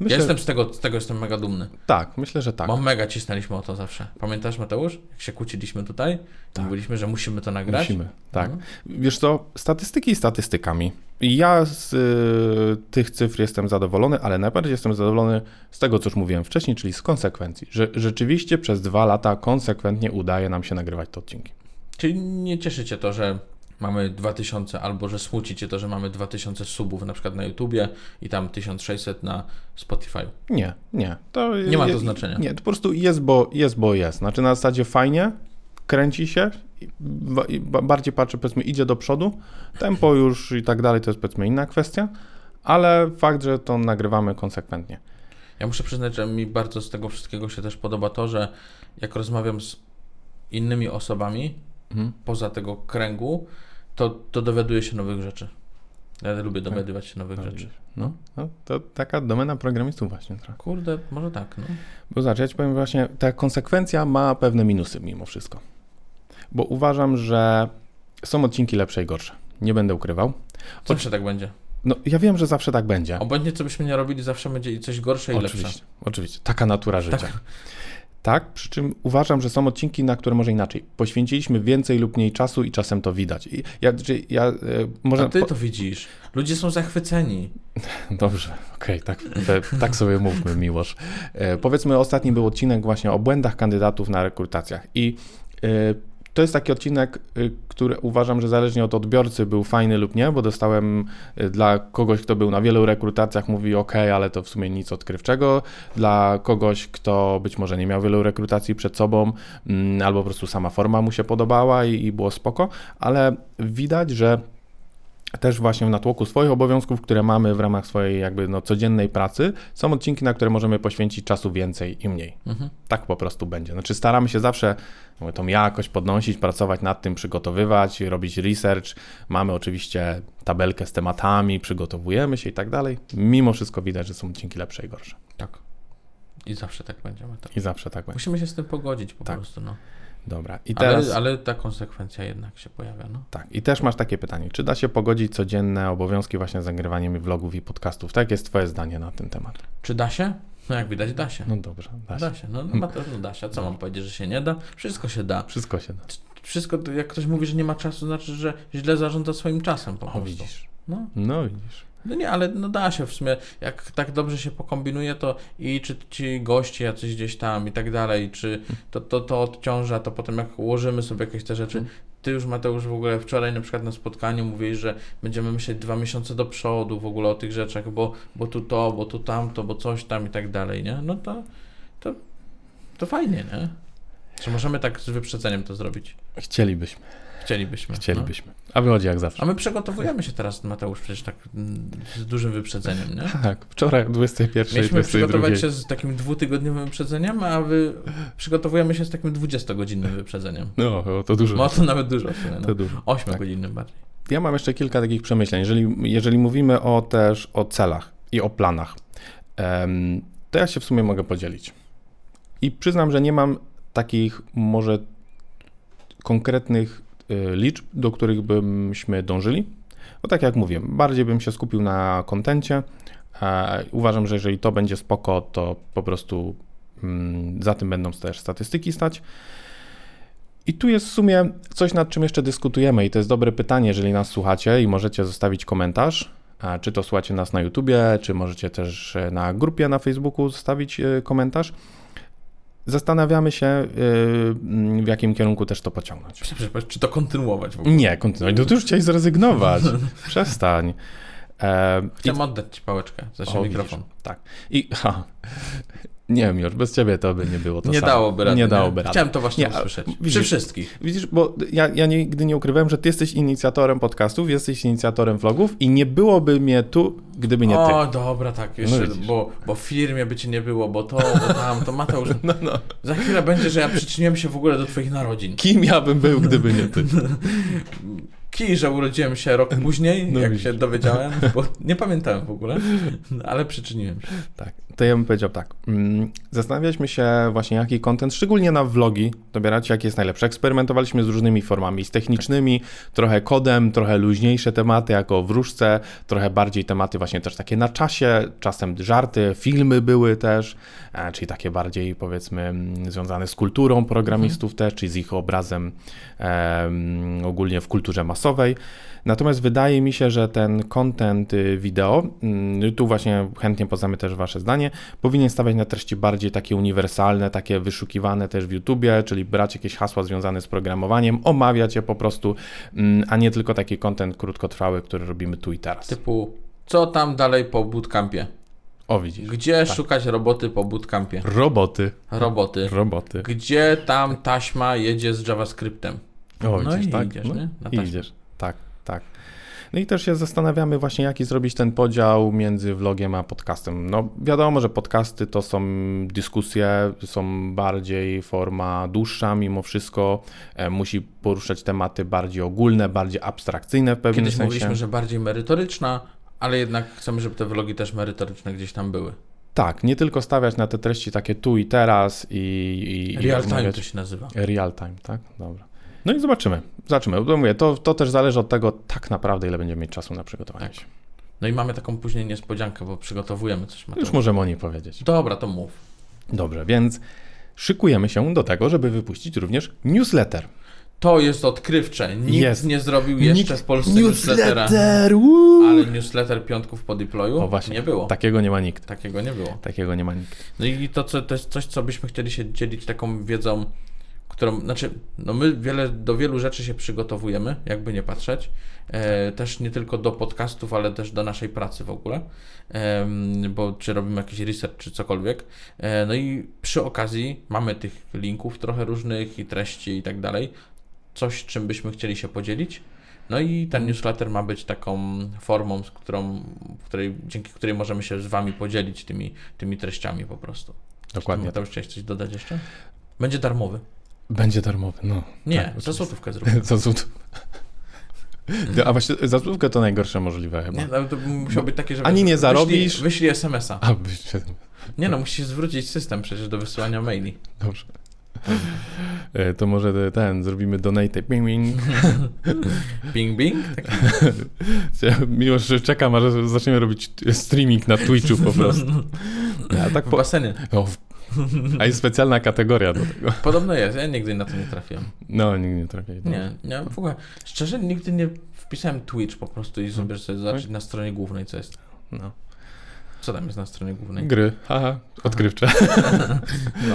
Ja jestem z tego, z tego jestem mega dumny. Tak, myślę, że tak. Bo mega cisnęliśmy o to zawsze. Pamiętasz Mateusz? Jak się kłóciliśmy tutaj? Tak. Mówiliśmy, że musimy to nagrać. Musimy, tak. No. Wiesz co, statystyki statystykami. Ja z y, tych cyfr jestem zadowolony, ale najbardziej jestem zadowolony z tego, co już mówiłem wcześniej, czyli z konsekwencji. Że rzeczywiście przez dwa lata konsekwentnie udaje nam się nagrywać te odcinki. Czyli nie cieszy cię to, że mamy 2000, albo że smuci cię to, że mamy 2000 subów na przykład na YouTubie i tam 1600 na Spotify. Nie, nie. To Nie ma to je- znaczenia. Nie, to po prostu jest, bo jest, bo jest. Znaczy na zasadzie fajnie, kręci się, bardziej patrzę, powiedzmy, idzie do przodu, tempo już i tak dalej, to jest powiedzmy inna kwestia, ale fakt, że to nagrywamy konsekwentnie. Ja muszę przyznać, że mi bardzo z tego wszystkiego się też podoba to, że jak rozmawiam z innymi osobami Mhm. poza tego kręgu, to, to dowiaduję się nowych rzeczy. Ja lubię dowiadywać się nowych No, rzeczy. No, no, to taka domena programistów właśnie trochę. Kurde, może tak, no. Bo zobacz, ja ci powiem właśnie, ta konsekwencja ma pewne minusy mimo wszystko. Bo uważam, że są odcinki lepsze i gorsze. Nie będę ukrywał. Zawsze tak będzie. No, ja wiem, że zawsze tak będzie. Obojętnie co byśmy nie robili, zawsze będzie coś gorsze i Oczywiście, lepsze. oczywiście. Taka natura życia. Tak. Tak. przy czym uważam, że są odcinki, na które może inaczej. Poświęciliśmy więcej lub mniej czasu i czasem to widać. I ja, ja e, może... A ty to widzisz. Ludzie są zachwyceni. [LAUGHS] Dobrze, okej, tak, te- tak sobie mówmy, Miłosz. E, powiedzmy, ostatni był odcinek właśnie o błędach kandydatów na rekrutacjach i e, to jest taki odcinek, e, który uważam, że zależnie od odbiorcy był fajny lub nie, bo dostałem e, dla kogoś, kto był na wielu rekrutacjach, mówi ok, ale to w sumie nic odkrywczego. Dla kogoś, kto być może nie miał wielu rekrutacji przed sobą, mm, albo po prostu sama forma mu się podobała i, i było spoko, ale widać, że też właśnie w natłoku swoich obowiązków, które mamy w ramach swojej jakby no, codziennej pracy, są odcinki, na które możemy poświęcić czasu więcej i mniej. Mhm. Tak po prostu będzie. Znaczy staramy się zawsze tą jakość podnosić, pracować nad tym, przygotowywać, robić research. Mamy oczywiście tabelkę z tematami, przygotowujemy się i tak dalej. Mimo wszystko widać, że są odcinki lepsze i gorsze. Tak. I zawsze tak będzie. Mateusz. I zawsze tak będzie. Musimy się z tym pogodzić po Tak. prostu, no. Dobra. I teraz... Ale, ale ta konsekwencja jednak się pojawia, no. Tak, i też masz takie pytanie, czy da się pogodzić codzienne obowiązki właśnie z nagrywaniem vlogów i podcastów? Tak jest twoje zdanie na ten temat? Czy da się? No jak widać, da się. No dobrze, da się. Da się. No, no, Mateusz, no da się. A co mam powiedzieć, że się nie da? Wszystko się da. Wszystko się da. Wszystko, jak ktoś mówi, że nie ma czasu, znaczy, że źle zarządza swoim czasem po O, prostu. widzisz. No. No widzisz. No nie, ale no da się w sumie. Jak tak dobrze się pokombinuje, to i czy ci goście jacyś gdzieś tam i tak dalej, czy to, to, to odciąża, to potem jak ułożymy sobie jakieś te rzeczy. Ty już Mateusz w ogóle wczoraj na przykład na spotkaniu mówiłeś, że będziemy myśleć dwa miesiące do przodu w ogóle o tych rzeczach, bo, bo tu to, bo tu tamto, bo coś tam i tak dalej, nie? No to, to, to fajnie, nie? Czy możemy tak z wyprzedzeniem to zrobić? Chcielibyśmy, Chcielibyśmy. No. chcielibyśmy. A wychodzi jak zawsze. A my przygotowujemy się teraz, Mateusz, przecież tak mm, z dużym wyprzedzeniem, nie? [LAUGHS] Tak, wczoraj o 21, Mieliśmy 22. przygotować się z takim dwutygodniowym wyprzedzeniem, a wy przygotowujemy się z takim 20-godzinnym wyprzedzeniem. No, to dużo. No to nawet dużo sumie, To no. dużo. 8-godzinnym bardziej. Ja mam jeszcze kilka takich przemyśleń. Jeżeli, jeżeli mówimy o też o celach i o planach, em, to ja się w sumie mogę podzielić. I przyznam, że nie mam takich może konkretnych liczb, do których byśmy dążyli. Bo tak jak mówię, bardziej bym się skupił na kontencie. E, uważam, że jeżeli to będzie spoko, to po prostu mm, za tym będą też statystyki stać. I tu jest w sumie coś, nad czym jeszcze dyskutujemy, i to jest dobre pytanie, jeżeli nas słuchacie i możecie zostawić komentarz. A Czy to słuchacie nas na YouTubie, czy możecie też e, na grupie na Facebooku zostawić e, komentarz. Zastanawiamy się, e, mm, w jakim kierunku też to pociągnąć. Przepraszam, czy to kontynuować w ogóle? Nie, kontynuuj. No to już chciałeś zrezygnować. [LAUGHS] Przestań. E, i- Chciałem oddać Ci pałeczkę, za się o, mikrofon. widzisz, tak. I ha, nie wiem już, bez ciebie to by nie było to nie samo. dałoby rady. Nie dałoby rady. Chciałem to właśnie Nie, usłyszeć. Przy widzisz- wszystkich. Widzisz, bo ja, ja nigdy nie ukrywałem, że ty jesteś inicjatorem podcastów, jesteś inicjatorem vlogów i nie byłoby mnie tu, gdyby nie ty. O, dobra, tak, jeszcze, No bo, bo w firmie by Cię nie było, bo to, bo tam, to Mateusz. [LAUGHS] No, no. Za chwilę będzie, że ja przyczyniłem się w ogóle do Twoich narodzin. Kim ja bym był, gdyby nie ty? [LAUGHS] Kij, że urodziłem się rok [LAUGHS] później, No jak widzisz. się dowiedziałem, bo [LAUGHS] nie pamiętałem w ogóle, ale przyczyniłem się. Tak, to ja bym powiedział tak. Mm, Zastanawialiśmy się właśnie, jaki content, szczególnie na vlogi, dobierać, jaki jest najlepszy. Eksperymentowaliśmy z różnymi formami, z technicznymi, trochę kodem, trochę luźniejsze tematy, jako wróżce, trochę bardziej tematy właśnie też takie na czasie, czasem żarty, filmy były też, e, czyli takie bardziej powiedzmy mm, związane z kulturą programistów też, czyli z ich obrazem em, ogólnie w kulturze masowej. Natomiast wydaje mi się, że ten content y, wideo, mm, tu właśnie chętnie poznamy też Wasze zdanie, powinien stawiać na treści bardziej takie uniwersalne, takie wyszukiwane też w YouTubie, czyli brać jakieś hasła związane z programowaniem, omawiać je po prostu, mm, a nie tylko taki content krótkotrwały, który robimy tu i teraz. Typu, co tam dalej po bootcampie? O widzisz. Gdzie szukać roboty po bootcampie? Roboty. Roboty. Roboty. Gdzie tam taśma jedzie z JavaScriptem? O, No widzisz, i tak? idziesz, no, nie? I idziesz. Tak, tak. No i też się zastanawiamy właśnie, jaki zrobić ten podział między vlogiem a podcastem. No wiadomo, że podcasty to są dyskusje, są bardziej forma dłuższa, mimo wszystko e, musi poruszać tematy bardziej ogólne, bardziej abstrakcyjne w pewnym Kiedyś sensie. mówiliśmy, że bardziej merytoryczna, ale jednak chcemy, żeby te vlogi też merytoryczne gdzieś tam były. Tak, nie tylko stawiać na te treści takie tu i teraz i... i i Real time rozmawiać- to się nazywa. Real time, tak? Dobra. No i zobaczymy. Zobaczymy. Bo mówię, to, to też zależy od tego tak naprawdę, ile będziemy mieć czasu na przygotowanie Tak. się. No i mamy taką później niespodziankę, bo przygotowujemy coś. Już Mateusz. możemy o niej powiedzieć. Dobra, to mów. Dobrze, więc szykujemy się do tego, żeby wypuścić również newsletter. To jest odkrywcze. Nikt Jest. nie zrobił jeszcze w Polsce newslettera. Woo! Ale newsletter piątków po deployu O właśnie, nie było. Takiego nie ma nikt. Takiego nie było. Takiego nie ma nikt. No i to, co, to jest coś, co byśmy chcieli się dzielić taką wiedzą, którą, znaczy, no my wiele, do wielu rzeczy się przygotowujemy, jakby nie patrzeć. E, też nie tylko do podcastów, ale też do naszej pracy w ogóle, Em, bo czy robimy jakiś research, czy cokolwiek. E, no i przy okazji mamy tych linków trochę różnych i treści i tak dalej. Coś, czym byśmy chcieli się podzielić. No i ten newsletter ma być taką formą, z którą, której, dzięki której możemy się z Wami podzielić tymi, tymi treściami po prostu. Dokładnie. Mateusz, chciałeś coś dodać jeszcze? Będzie darmowy. Będzie darmowy, no. Nie, Tak, za złotówkę zrobimy. [LAUGHS] Za złotówkę. A właśnie za złotówkę to najgorsze możliwe chyba. Nie, ale to musiał być takie, że... Ani nie wyślij- zarobisz. Wyślij SMS-a. A, byście... Nie no, musisz zwrócić system przecież do wysyłania maili. Dobrze. E, To może ten, zrobimy donate. Bing, bing. Bing, [LAUGHS] bing? Tak. Mimo, że czekam, aż zaczniemy robić streaming na Twitchu po prostu. [LAUGHS] Ja tak W po... basenie. o, w- [LAUGHS] a jest specjalna kategoria do tego. Podobno jest, ja nigdy na to nie trafiłem. No, nigdy nie trafię. Nie, nie, w ogóle, szczerze nigdy nie wpisałem Twitch po prostu i sobie sobie zobaczyć na stronie głównej, co jest. No. Co tam jest na stronie głównej? Gry, haha, odkrywcze. [LAUGHS] [LAUGHS] No.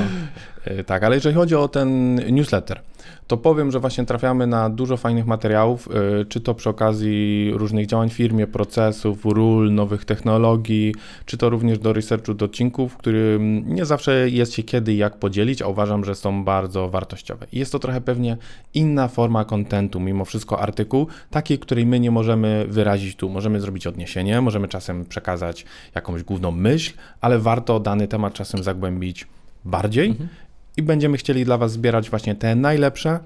E, Tak, ale jeżeli chodzi o ten newsletter, to powiem, że właśnie trafiamy na dużo fajnych materiałów, e, czy to przy okazji różnych działań w firmie, procesów, ról, nowych technologii, czy to również do researchu do odcinków, którym nie zawsze jest się kiedy i jak podzielić, a uważam, że są bardzo wartościowe. Jest to trochę pewnie inna forma kontentu, mimo wszystko artykuł, takiej, której my nie możemy wyrazić tu. Możemy zrobić odniesienie, możemy czasem przekazać jakąś główną myśl, ale warto dany temat czasem zagłębić bardziej Mhm. I będziemy chcieli dla Was zbierać właśnie te najlepsze.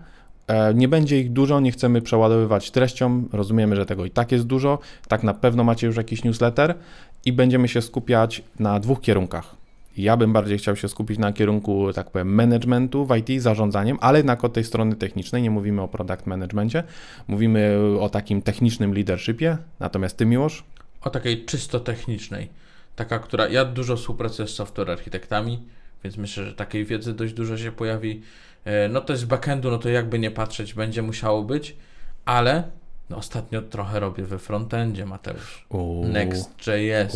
E, Nie będzie ich dużo, nie chcemy przeładowywać treścią. Rozumiemy, że tego i tak jest dużo. Tak na pewno macie już jakiś newsletter i będziemy się skupiać na dwóch kierunkach. Ja bym bardziej chciał się skupić na kierunku, tak powiem, managementu w IT, zarządzaniem, ale jednak od tej strony technicznej. Nie mówimy o product managemencie, mówimy o takim technicznym leadershipie. Natomiast Ty, Miłosz? O takiej czysto technicznej. Taka, która. Ja dużo współpracuję z software architektami, więc myślę, że takiej wiedzy dość dużo się pojawi. E, No to jest z backendu, no to jakby nie patrzeć, będzie musiało być, ale no ostatnio trochę robię we frontendzie, Mateusz. Next.js.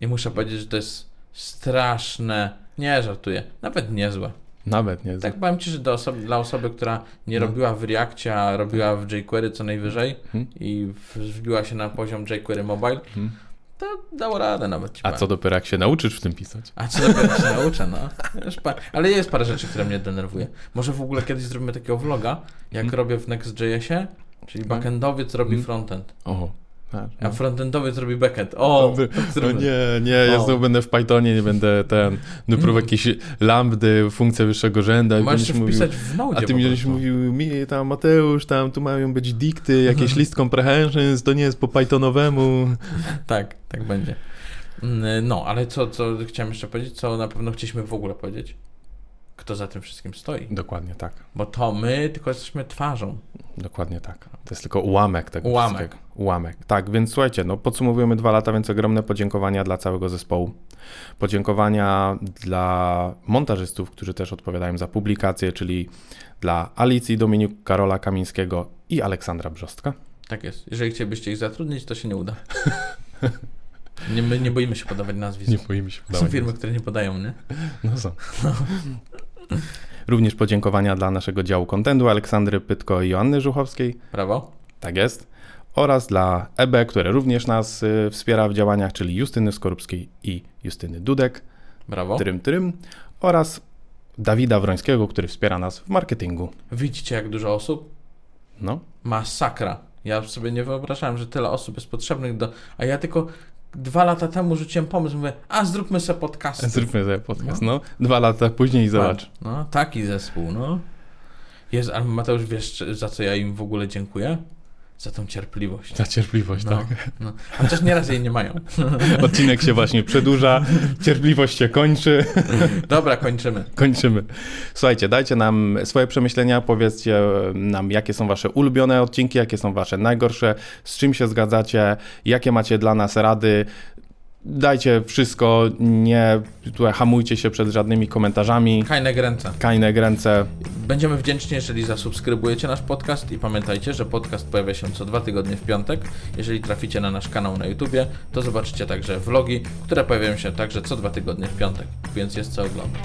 I muszę powiedzieć, że to jest straszne. Nie żartuję, nawet niezłe. Nawet nie. Tak powiem Ci, że do osoby, dla osoby, która nie No. robiła w Reactie, a robiła w jQuery co najwyżej Mhm. i w- wbiła się na poziom jQuery Mobile, Mhm. To dało radę nawet A co dopiero jak się nauczysz w tym pisać? A co dopiero się nauczę, no. Ale jest parę rzeczy, które mnie denerwuje. Może w ogóle kiedyś zrobimy takiego vloga, jak Mhm. robię w Next.jsie, czyli No. backendowiec robi Mhm. frontend, O, tak. A frontendowiec robi backend. O, tak No nie, nie, ja znowu będę w Pythonie, nie będę ten, dopróbował jakieś lambdy, funkcje wyższego rzędu. będziesz się mówił, wpisać w Node a ty mi będziesz mówił, mi tam Mateusz, tam tu mają być dikty, jakieś [LAUGHS] list comprehensions, to nie jest po Pythonowemu. Tak, tak będzie. Mm, No, ale co, co chciałem jeszcze powiedzieć, co na pewno chcieliśmy w ogóle powiedzieć? Kto za tym wszystkim stoi? Dokładnie tak, Bo to my tylko jesteśmy twarzą. dokładnie tak. To jest tylko ułamek tego Ułamek. wszystkiego. Ułamek. Tak, więc słuchajcie, no podsumowujemy dwa lata, więc ogromne podziękowania dla całego zespołu. Podziękowania dla montażystów, którzy też odpowiadają za publikację, czyli dla Alicji Dominiuk, Karola Kamińskiego i Aleksandra Brzostka. Tak jest. Jeżeli chcielibyście ich zatrudnić, to się nie uda. [LAUGHS] Nie, my nie boimy się podawać nazwisk. Nie boimy się Są podawać. firmy, które nie podają, nie? No są. [LAUGHS] Również podziękowania dla naszego działu kontentu Aleksandry Pytko i Joanny Żuchowskiej. Brawo. Tak jest. Oraz dla EB, które również nas y, wspiera w działaniach, czyli Justyny Skorupskiej i Justyny Dudek. Brawo. Trym, trym. Oraz Dawida Wrońskiego, który wspiera nas w marketingu. Widzicie, jak dużo osób? No, Masakra. Ja sobie nie wyobrażałem, że tyle osób jest potrzebnych do... A ja tylko dwa lata temu rzuciłem pomysł, mówię, a zróbmy sobie podcast. Zróbmy sobie podcast, no. Dwa lata później zobacz. No, taki zespół, no. Jest, ale Mateusz, wiesz, za co ja im w ogóle dziękuję? Za tą cierpliwość. Za cierpliwość, No, tak. no. A chociaż nieraz jej nie mają. [LAUGHS] Odcinek się właśnie przedłuża, cierpliwość się kończy. Dobra, kończymy. Kończymy. Słuchajcie, dajcie nam swoje przemyślenia, powiedzcie nam, jakie są wasze ulubione odcinki, jakie są wasze najgorsze, z czym się zgadzacie, jakie macie dla nas rady. Dajcie wszystko, nie hamujcie się przed żadnymi komentarzami. Kajne ręce. Kajne ręce. Będziemy wdzięczni, jeżeli zasubskrybujecie nasz podcast i pamiętajcie, że podcast pojawia się co dwa tygodnie w piątek. Jeżeli traficie na nasz kanał na YouTubie, to zobaczycie także vlogi, które pojawiają się także co dwa tygodnie w piątek, więc jest co oglądać.